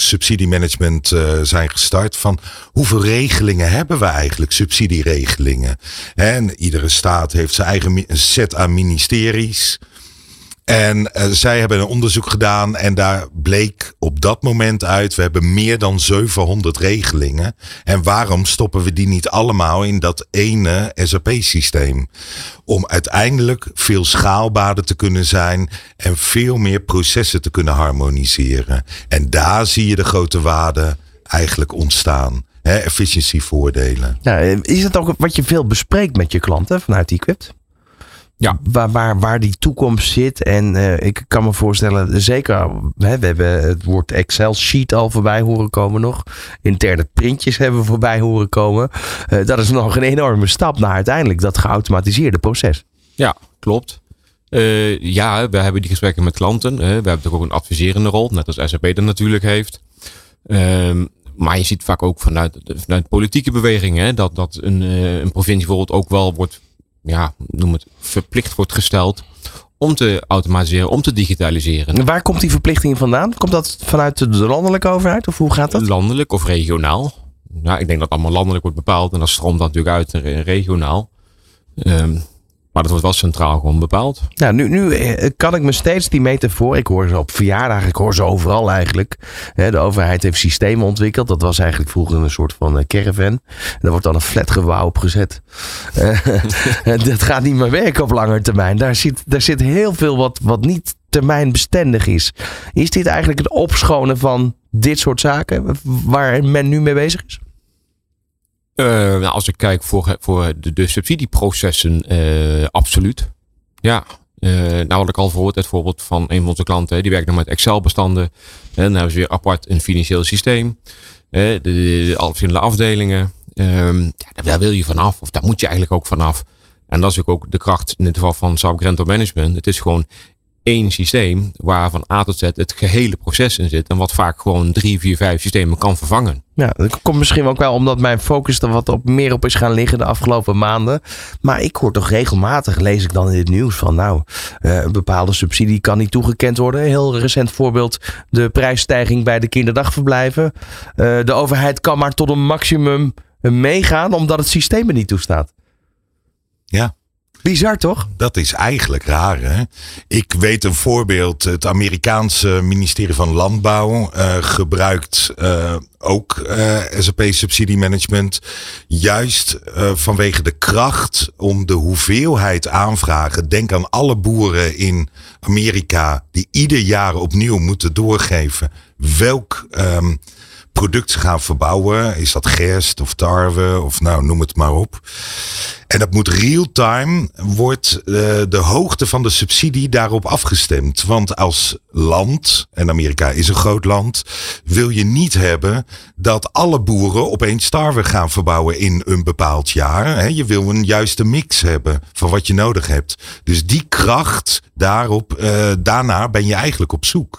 subsidiemanagement uh, zijn gestart. Van hoeveel regelingen hebben we eigenlijk, subsidieregelingen? En iedere staat heeft zijn eigen set aan ministeries. En uh, zij hebben een onderzoek gedaan en daar bleek op dat moment uit, we hebben meer dan 700 regelingen. En waarom stoppen we die niet allemaal in dat ene SAP-systeem? Om uiteindelijk veel schaalbaarder te kunnen zijn en veel meer processen te kunnen harmoniseren. En daar zie je de grote waarde eigenlijk ontstaan. Efficiëntievoordelen. Ja, is het ook wat je veel bespreekt met je klanten vanuit Equipped? Ja. Waar, waar, waar die toekomst zit. En uh, ik kan me voorstellen, zeker, hè, we hebben het woord Excel-sheet al voorbij horen komen nog. Interne printjes hebben we voorbij horen komen. Uh, dat is nog een enorme stap naar uiteindelijk dat geautomatiseerde proces. Ja, klopt. Uh, ja, we hebben die gesprekken met klanten. we hebben natuurlijk ook een adviserende rol, net als SAP dat natuurlijk heeft. Ehm, maar je ziet vaak ook vanuit, vanuit politieke bewegingen dat, dat een, een provincie bijvoorbeeld ook wel wordt ja, noem het, verplicht wordt gesteld om te automatiseren, om te digitaliseren. Waar komt die verplichting vandaan? Komt dat vanuit de landelijke overheid of hoe gaat dat? Landelijk of regionaal. Ja, ik denk dat allemaal landelijk wordt bepaald en dat stroomt dan natuurlijk uit regionaal. Um, maar dat wordt wel centraal gewoon bepaald. Ja, nu, nu kan ik me steeds die metafoor. Ik hoor ze op verjaardagen, ik hoor ze overal eigenlijk. De overheid heeft systemen ontwikkeld. Dat was eigenlijk vroeger een soort van caravan. Daar wordt dan een flatgebouw op gezet. [laughs] dat gaat niet meer werken op lange termijn. Daar zit, daar zit heel veel wat, wat niet termijnbestendig is. Is dit eigenlijk het opschonen van dit soort zaken waar men nu mee bezig is? Uh, nou, als ik kijk voor, voor de, subsidieprocessen, uh, absoluut. Ja, uh, nou had ik al gehoord het voorbeeld van een van onze klanten. Die werkt nog met Excel-bestanden. En dan hebben ze weer apart een financieel systeem. De, de, de, verschillende afdelingen. Um, ja, daar wil je vanaf. Of daar moet je eigenlijk ook vanaf. En dat is ook de kracht in het geval van SAP Management. Het is gewoon één systeem waar van A tot Z het gehele proces in zit. En wat vaak gewoon drie, vier, vijf systemen kan vervangen. Ja, dat komt misschien ook wel omdat mijn focus er wat op, meer op is gaan liggen de afgelopen maanden. Maar ik hoor toch regelmatig, lees ik dan in het nieuws van nou, uh, een bepaalde subsidie kan niet toegekend worden. Heel recent voorbeeld, de prijsstijging bij de kinderdagverblijven. Uh, de overheid kan maar tot een maximum meegaan omdat het systeem er niet toestaat. Ja, Bizar toch? Dat is eigenlijk raar. Hè? Ik weet een voorbeeld. Het Amerikaanse ministerie van Landbouw uh, gebruikt uh, ook uh, SAP subsidiemanagement. Juist vanwege de kracht om de hoeveelheid aanvragen. Denk aan alle boeren in Amerika die ieder jaar opnieuw moeten doorgeven welk. Um, product gaan verbouwen. Is dat gerst of tarwe of nou noem het maar op. En dat moet real-time, wordt uh, de hoogte van de subsidie daarop afgestemd. Want als land, en Amerika is een groot land, wil je niet hebben dat alle boeren opeens tarwe gaan verbouwen in een bepaald jaar. He, je wil een juiste mix hebben van wat je nodig hebt. Dus die kracht daarop, uh, daarna ben je eigenlijk op zoek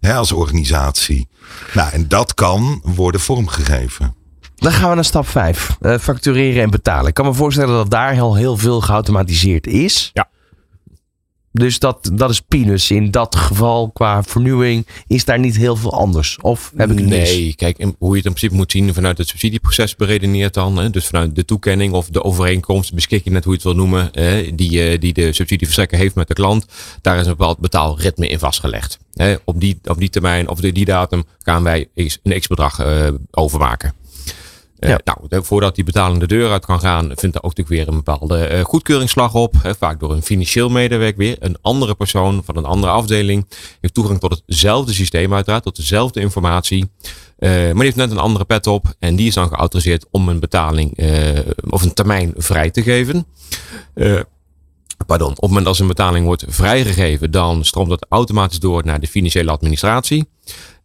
hè, als organisatie. Nou, en dat kan worden vormgegeven. Dan gaan we naar stap 5. Uh, factureren en betalen. Ik kan me voorstellen dat daar heel, heel veel geautomatiseerd is. Ja. Dus dat, dat is peanuts. In dat geval, qua vernieuwing, is daar niet heel veel anders. Of heb ik het mis? Nee, kijk, hoe je het in principe moet zien vanuit het subsidieproces beredeneerd dan. Hè, dus vanuit de toekenning of de overeenkomst, beschikking, net hoe je het wil noemen, hè, die, eh, die de subsidieverstrekker heeft met de klant. Daar is een bepaald betaalritme in vastgelegd. Hè, op, die, op die termijn of die, die datum gaan wij een x-bedrag eh, overmaken. Eh, nou, voordat die betaling de deur uit kan gaan, vindt er ook natuurlijk weer een bepaalde eh, goedkeuringsslag op. Vaak door een financieel medewerker weer. Een andere persoon van een andere afdeling heeft toegang tot hetzelfde systeem uiteraard, tot dezelfde informatie. Eh, maar die heeft net een andere pet op en die is dan geautoriseerd om een betaling of een termijn vrij te geven. Pardon, op het moment als een betaling wordt vrijgegeven, dan stroomt dat automatisch door naar de financiële administratie.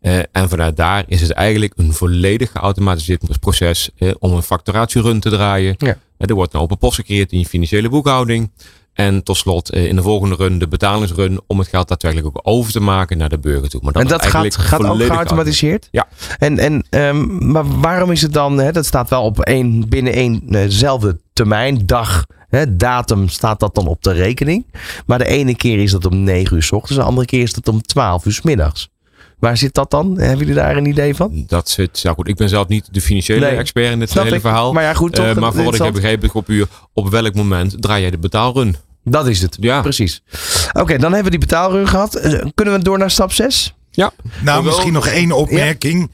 Eh, en vanuit daar is het eigenlijk een volledig geautomatiseerd proces eh, om een facturatierun te draaien. Ja. Eh, er wordt een open post gecreëerd in je financiële boekhouding. En tot slot in de volgende run de betalingsrun om het geld daadwerkelijk ook over te maken naar de burger toe. Maar en is dat gaat, ook volledig geautomatiseerd? Ja. En, en, ehm, maar waarom is het dan, hè, dat staat wel op één, binnen éénzelfde termijn, dag, hè, datum staat dat dan op de rekening. Maar de ene keer is dat om 9 uur s ochtends, de andere keer is dat om 12 uur s middags. Waar zit dat dan? Hebben jullie daar een idee van? Dat zit, nou goed, ik ben zelf niet de financiële Nee, expert in dit snap hele ik. verhaal. Maar ja, goed, toch, Eh, maar voor wat ik heb begrepen, op u, op welk moment draai jij de betaalrun? Dat is het, Ja. precies. Oké, dan hebben we die betaalrun gehad. Eh, Kunnen we door naar stap 6? Ja. Nou, Hoewel- misschien nog één opmerking.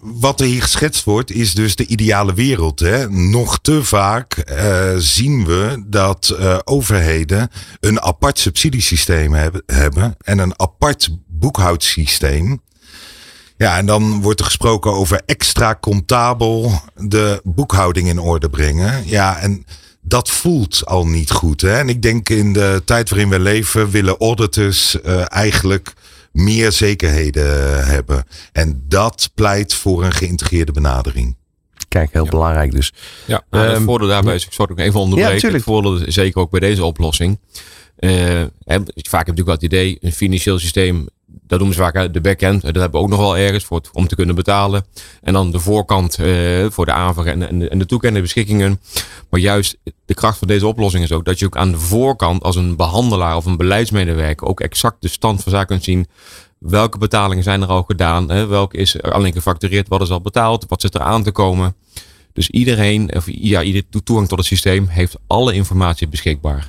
Wat er hier geschetst wordt, is dus de ideale wereld. Hè? Nog te vaak eh, zien we dat eh, overheden een apart subsidiesysteem hebben, hebben en een apart boekhoudsysteem. Ja, en dan wordt er gesproken over extra comptabel de boekhouding in orde brengen. Ja, en dat voelt al niet goed. Hè? En ik denk in de tijd waarin we leven willen auditors eh, eigenlijk meer zekerheden hebben. En dat pleit voor een geïntegreerde benadering. Kijk, heel belangrijk dus. Ja, nou, het Ehm, voordeel daarbij is, ik zal het ook even onderbreken. tuurlijk. het voordeel is zeker ook bij deze oplossing. Eh, hè, vaak heb je natuurlijk wel het idee, een financieel systeem, dat noemen ze vaak de backend. Dat hebben we ook nog wel ergens voor om te kunnen betalen. En dan de voorkant eh, voor de aanvraag en, en, de- en de toekennende beschikkingen. Maar juist de kracht van deze oplossing is ook dat je ook aan de voorkant als een behandelaar of een beleidsmedewerker ook exact de stand van zaken kunt zien. Welke betalingen zijn er al gedaan? Hè? Welke is er alleen gefactureerd? Wat is al betaald? Wat zit er aan te komen? Dus iedereen, of ja, ieder toegang tot het systeem heeft alle informatie beschikbaar.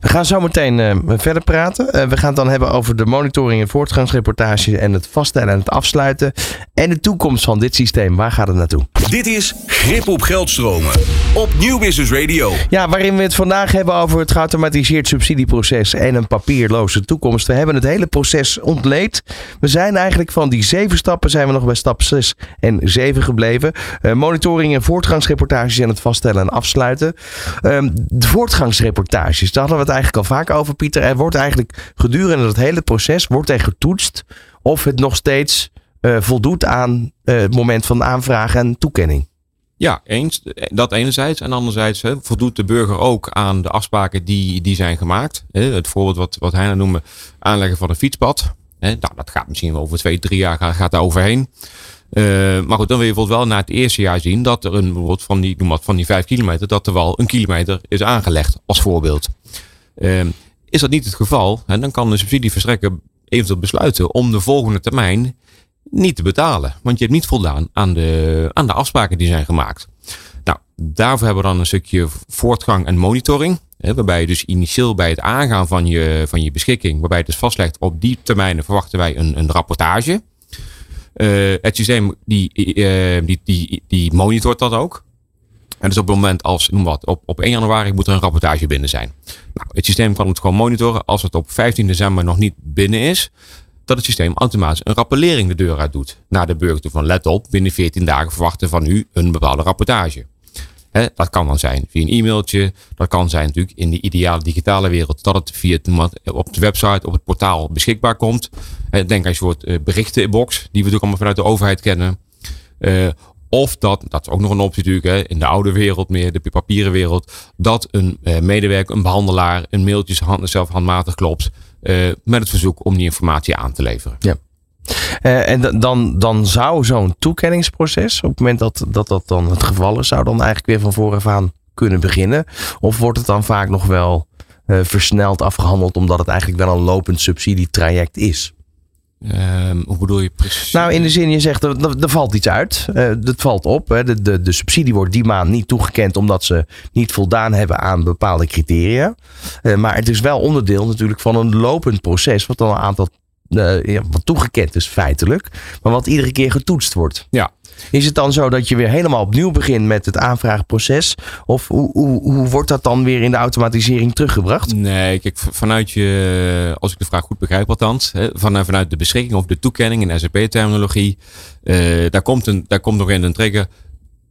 We gaan zo meteen eh, verder praten. Eh, we gaan het dan hebben over de monitoring en voortgangsreportage en het vaststellen en het afsluiten. En de toekomst van dit systeem. Waar gaat het naartoe? Dit is Grip op Geldstromen op Nieuw Business Radio. Ja, waarin we het vandaag hebben over het geautomatiseerd subsidieproces en een papierloze toekomst. We hebben het hele proces ontleed. We zijn eigenlijk van die zeven stappen zijn we nog bij stap 6 en 7 gebleven. Eh, monitoring en voortgangsreportages en het vaststellen en afsluiten. Ehm, de voortgangsreportages, daar hadden we het eigenlijk al vaak over, Pieter. Er wordt eigenlijk gedurende het hele proces wordt er getoetst of het nog steeds eh, voldoet aan eh, het moment van aanvraag en toekenning. Ja, eens. Dat enerzijds. En anderzijds hè, voldoet de burger ook aan de afspraken die, die zijn gemaakt. Het voorbeeld wat, wat hij noemde, aanleggen van een fietspad. Nou, dat gaat misschien wel over twee, drie jaar gaat daar overheen. Eh, maar goed, dan wil je bijvoorbeeld wel na het eerste jaar zien dat er een, bijvoorbeeld van die, noem maar, van die vijf kilometer, dat er wel een kilometer is aangelegd, als voorbeeld. Eh, is dat niet het geval, hè, dan kan de subsidieverstrekker eventueel besluiten om de volgende termijn niet te betalen. Want je hebt niet voldaan aan de, aan de afspraken die zijn gemaakt. Nou, daarvoor hebben we dan een stukje voortgang en monitoring. Hè, waarbij je dus initieel bij het aangaan van je, van je beschikking, waarbij het dus vastlegt op die termijnen verwachten wij een, een rapportage. Eh, het systeem die, eh, die, die, die monitort dat ook. En dus op het moment als, noem wat, op, op 1 januari moet er een rapportage binnen zijn. Nou, het systeem kan het gewoon monitoren. Als het op 15 december nog niet binnen is, dat het systeem automatisch een rappellering de deur uit doet. Naar de burger toe van let op, binnen 14 dagen verwachten van u een bepaalde rapportage. Dat kan dan zijn via een e-mailtje. Dat kan zijn natuurlijk in de ideale digitale wereld dat het via op de website, op het portaal beschikbaar komt. Denk aan een soort eh, berichteninbox, die we natuurlijk allemaal vanuit de overheid kennen. Eh, of dat, dat is ook nog een optie natuurlijk, hè, in de oude wereld meer, de papieren wereld, dat een eh, medewerker, een behandelaar, een mailtje zelf handmatig klopt met het verzoek om die informatie aan te leveren. Eh, en da- dan, dan zou zo'n toekenningsproces, op het moment dat, dat dat dan het geval is, zou dan eigenlijk weer van vooraf aan kunnen beginnen? Of wordt het dan vaak nog wel eh, versneld afgehandeld, omdat het eigenlijk wel een lopend subsidietraject is? Ehm, hoe bedoel je precies? Nou, in de zin, je zegt, er, er valt iets uit. Uh, dat valt op. Hè. De, de, de subsidie wordt die maand niet toegekend omdat ze niet voldaan hebben aan bepaalde criteria. Uh, maar het is wel onderdeel natuurlijk van een lopend proces, wat dan een aantal uh, ja, wat toegekend is feitelijk, maar wat iedere keer getoetst wordt. Ja. Is het dan zo dat je weer helemaal opnieuw begint met het aanvraagproces? Of hoe, hoe, hoe wordt dat dan weer in de automatisering teruggebracht? Nee, kijk, vanuit je, als ik de vraag goed begrijp althans, van, vanuit de beschikking of de toekenning in SAP-terminologie, uh, daar, komt een, daar komt nog in een trigger,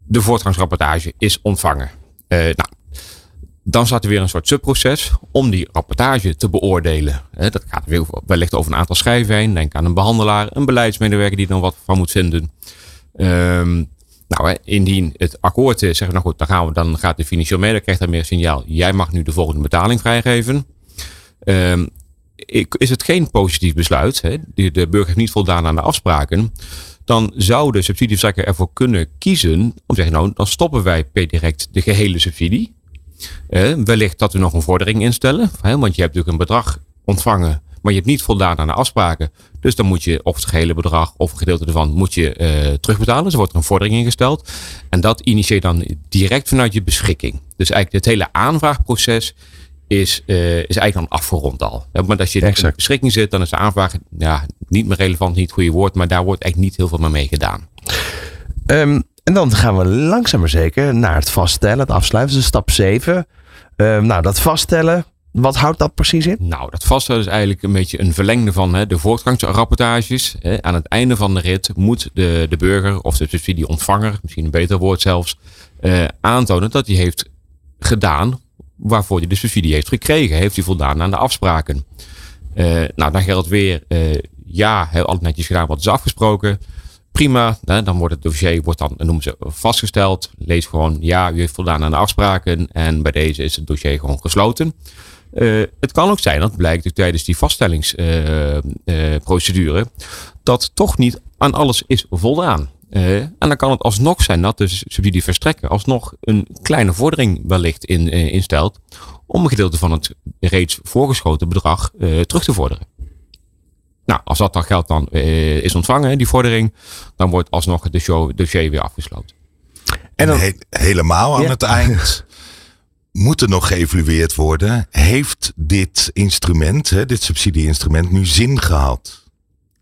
de voortgangsrapportage is ontvangen. Uh, nou, dan staat er weer een soort subproces om die rapportage te beoordelen. Dat gaat wellicht over een aantal schijven heen. Denk aan een behandelaar, een beleidsmedewerker die dan wat van moet vinden. Um, nou, indien het akkoord is, zeggen nou goed, dan, gaan we, dan gaat de financieel medewerker krijgt dan meer signaal. Jij mag nu de volgende betaling vrijgeven. Um, is het geen positief besluit, hè, de, de burger heeft niet voldaan aan de afspraken, dan zou de subsidieverstrekker ervoor kunnen kiezen om te zeggen, nou, dan stoppen wij per direct de gehele subsidie. Uh, wellicht dat we nog een vordering instellen. Hè, want je hebt natuurlijk een bedrag ontvangen, maar je hebt niet voldaan aan de afspraken. Dus dan moet je of het gehele bedrag of een gedeelte ervan moet je uh, terugbetalen. Dus er wordt een vordering ingesteld. En dat initieert dan direct vanuit je beschikking. Dus eigenlijk het hele aanvraagproces is, uh, is eigenlijk dan afgerond al. Maar als je in de beschikking zit, dan is de aanvraag ja, niet meer relevant, niet het goede woord. Maar daar wordt eigenlijk niet heel veel meer mee gedaan. Um, en dan gaan we langzaam maar zeker naar het vaststellen, het afsluiten. Dus stap 7. Uh, nou, dat vaststellen, wat houdt dat precies in? Nou, dat vaststellen is eigenlijk een beetje een verlengde van hè, de voortgangsrapportages. Hè. Aan het einde van de rit moet de, de burger of de subsidieontvanger, misschien een beter woord zelfs, uh, aantonen dat hij heeft gedaan waarvoor hij de subsidie heeft gekregen. Heeft hij voldaan aan de afspraken? Uh, nou, dan geldt weer, ja, heel altijd netjes gedaan wat is afgesproken prima. Hè, dan wordt het dossier wordt dan, noemen ze, vastgesteld. Lees gewoon, ja, u heeft voldaan aan de afspraken. En bij deze is het dossier gewoon gesloten. Uh, het kan ook zijn, dat blijkt tijdens die vaststellingsprocedure, dat toch niet aan alles is voldaan. en dan kan het alsnog zijn dat de subsidie verstrekken alsnog een kleine vordering wellicht in, instelt om een gedeelte van het reeds voorgeschoten bedrag terug te vorderen. Nou, als dat dan geld dan uh, is ontvangen, die vordering, dan wordt alsnog het dossier weer afgesloten. En dan, He helemaal aan ja. het eind [laughs] moet er nog geëvalueerd worden. Heeft dit instrument, hè, dit subsidieinstrument, nu zin gehad?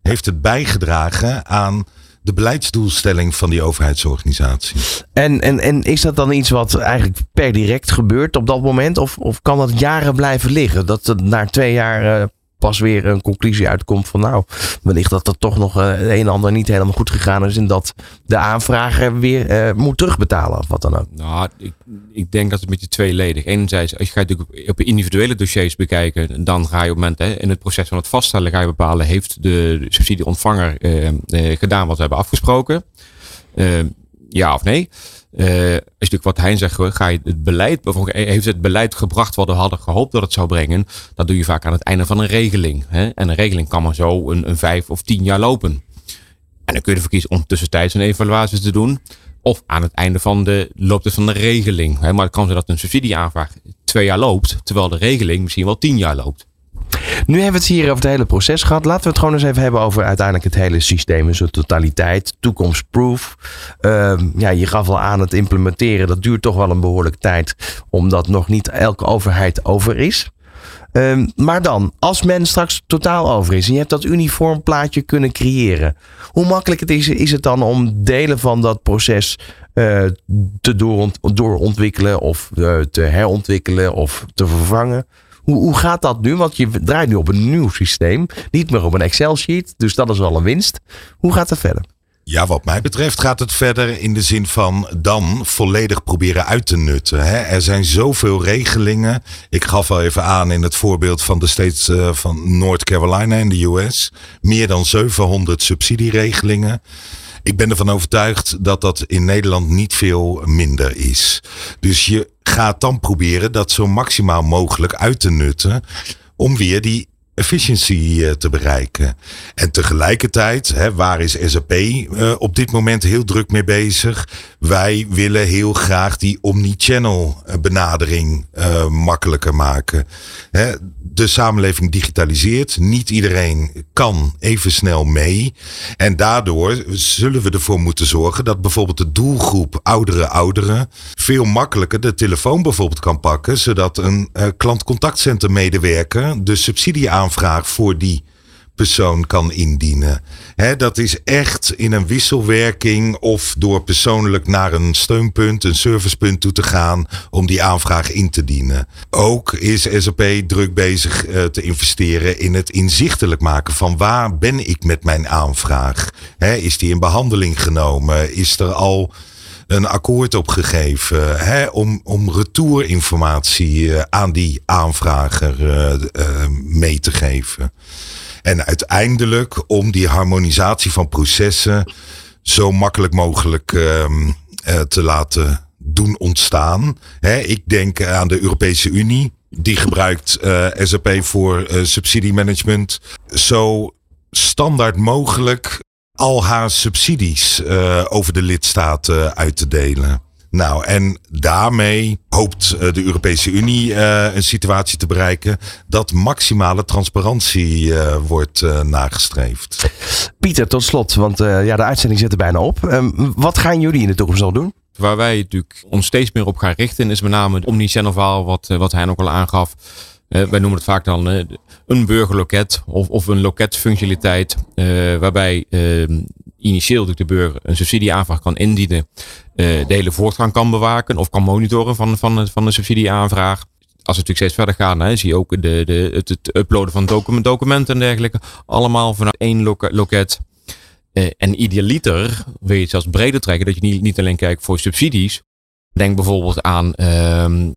Heeft het bijgedragen aan de beleidsdoelstelling van die overheidsorganisatie? En, en, en is dat dan iets wat eigenlijk per direct gebeurt op dat moment? Of, of kan dat jaren blijven liggen? Dat het na twee jaar uh, pas weer een conclusie uitkomt van nou, wellicht dat er toch nog het een en ander niet helemaal goed gegaan is en dat de aanvrager weer uh, moet terugbetalen of wat dan ook. Nou, ik, ik denk dat het met je tweeledig. Enerzijds, als je gaat natuurlijk op individuele dossiers bekijken, dan ga je op het moment hè, in het proces van het vaststellen ga je bepalen, heeft de subsidieontvanger uh, gedaan wat we hebben afgesproken? ja of nee? Uh, is natuurlijk wat hij zegt, ga je het beleid, heeft het beleid gebracht wat we hadden gehoopt dat het zou brengen? Dat doe je vaak aan het einde van een regeling. Hè? En een regeling kan maar zo een, een vijf of tien jaar lopen. En dan kun je ervoor kiezen om tussentijds een evaluatie te doen. Of aan het einde van de looptijd van de regeling. Hè? Maar het kan zijn dat een subsidieaanvraag twee jaar loopt, terwijl de regeling misschien wel tien jaar loopt. Nu hebben we het hier over het hele proces gehad. Laten we het gewoon eens even hebben over uiteindelijk het hele systeem in zijn totaliteit. Toekomstproof. Uh, ja, je gaf al aan het implementeren. Dat duurt toch wel een behoorlijke tijd. Omdat nog niet elke overheid over is. Uh, maar dan, als men straks totaal over is en je hebt dat uniform plaatje kunnen creëren. Hoe makkelijk het is, is het dan om delen van dat proces uh, te dooront doorontwikkelen of uh, te herontwikkelen of te vervangen? Hoe, hoe gaat dat nu? Want je draait nu op een nieuw systeem. Niet meer op een Excel-sheet. Dus dat is al een winst. Hoe gaat het verder? Ja, wat mij betreft gaat het verder in de zin van dan volledig proberen uit te nutten. Hè? Er zijn zoveel regelingen. Ik gaf al even aan in het voorbeeld van de states uh, van North Carolina in de US. Meer dan 700 subsidieregelingen. Ik ben ervan overtuigd dat dat in Nederland niet veel minder is. Dus je gaat dan proberen dat zo maximaal mogelijk uit te nutten. Om weer die efficiency te bereiken. En tegelijkertijd, hè, waar is SAP op dit moment heel druk mee bezig? Wij willen heel graag die omnichannel benadering makkelijker maken. Hè, de samenleving digitaliseert. Niet iedereen kan even snel mee. En daardoor zullen we ervoor moeten zorgen dat bijvoorbeeld de doelgroep oudere ouderen veel makkelijker de telefoon bijvoorbeeld kan pakken. Zodat een uh, klantcontactcentermedewerker de subsidieaanvraag voor die persoon kan indienen. dat is echt in een wisselwerking of door persoonlijk naar een steunpunt, een servicepunt toe te gaan om die aanvraag in te dienen. Ook is SAP druk bezig uh, te investeren in het inzichtelijk maken van waar ben ik met mijn aanvraag? is die in behandeling genomen? Is er al een akkoord opgegeven hè, om, om retourinformatie eh, aan die aanvrager uh, mee te geven. En uiteindelijk om die harmonisatie van processen zo makkelijk mogelijk uh, te laten doen ontstaan. ik denk aan de Europese Unie. Die gebruikt SAP voor uh, subsidiemanagement. Zo standaard mogelijk al haar subsidies over de lidstaten uit te delen. Nou, en daarmee hoopt eh, de Europese Unie uh, een situatie te bereiken dat maximale transparantie uh, wordt uh, nagestreefd. Pieter, tot slot, want ja, de uitzending zit er bijna op. Um, wat gaan jullie in de toekomst al doen? Waar wij natuurlijk ons steeds meer op gaan richten is met name het omnichannel verhaal wat, wat hij ook al aangaf. Wij noemen het vaak dan een burgerloket of, of een loketfunctionaliteit waarbij ehm, initieel de burger een subsidieaanvraag kan indienen, uh, de hele voortgang kan bewaken of kan monitoren van, van, van de subsidieaanvraag. Als we natuurlijk steeds verder gaan, hè, zie je ook de, de, het, het uploaden van document, documenten en dergelijke. Allemaal vanuit één loket. En idealiter wil je het zelfs breder trekken, dat je niet, niet alleen kijkt voor subsidies. Denk bijvoorbeeld aan uh,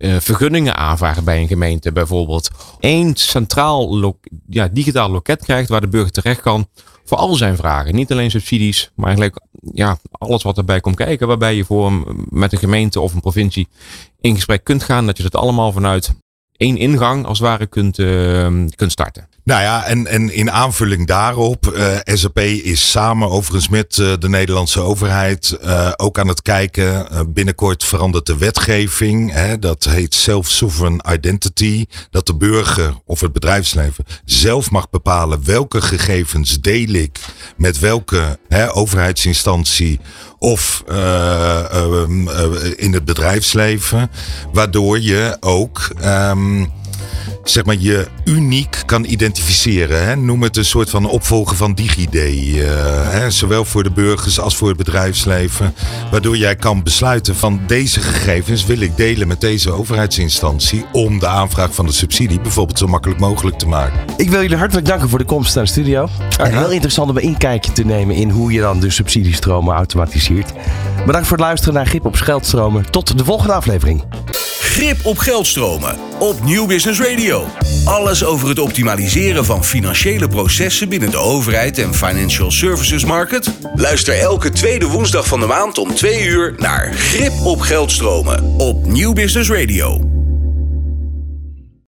uh, vergunningen aanvragen bij een gemeente. Bijvoorbeeld één centraal ja, digitaal loket krijgt waar de burger terecht kan voor al zijn vragen. Niet alleen subsidies, maar eigenlijk ja, alles wat erbij komt kijken. Waarbij je voor een, met een gemeente of een provincie in gesprek kunt gaan. Dat je het allemaal vanuit één ingang als het ware kunt, uh, kunt starten. Nou ja, en, en in aanvulling daarop, eh, SAP is samen overigens met uh, de Nederlandse overheid uh, ook aan het kijken. binnenkort verandert de wetgeving. Hè, dat heet Self-Sovereign Identity. Dat de burger of het bedrijfsleven zelf mag bepalen welke gegevens deel ik met welke hè, overheidsinstantie of in het bedrijfsleven. Waardoor je ook. Um, zeg maar, je uniek kan identificeren. Hè? Noem het een soort van opvolger van DigiD. Uh, hè? Zowel voor de burgers als voor het bedrijfsleven. Waardoor jij kan besluiten van deze gegevens wil ik delen met deze overheidsinstantie. Om de aanvraag van de subsidie bijvoorbeeld zo makkelijk mogelijk te maken. Ik wil jullie hartelijk danken voor de komst naar de studio. En heel interessant om een inkijkje te nemen in hoe je dan de subsidiestromen automatiseert. Bedankt voor het luisteren naar Grip op Geldstromen. Tot de volgende aflevering. Grip op Geldstromen op Nieuw Business Radio. Alles over het optimaliseren van financiële processen binnen de overheid en financial services market. Luister elke tweede woensdag van de maand om 2 uur naar Grip op Geldstromen op Nieuw Business Radio.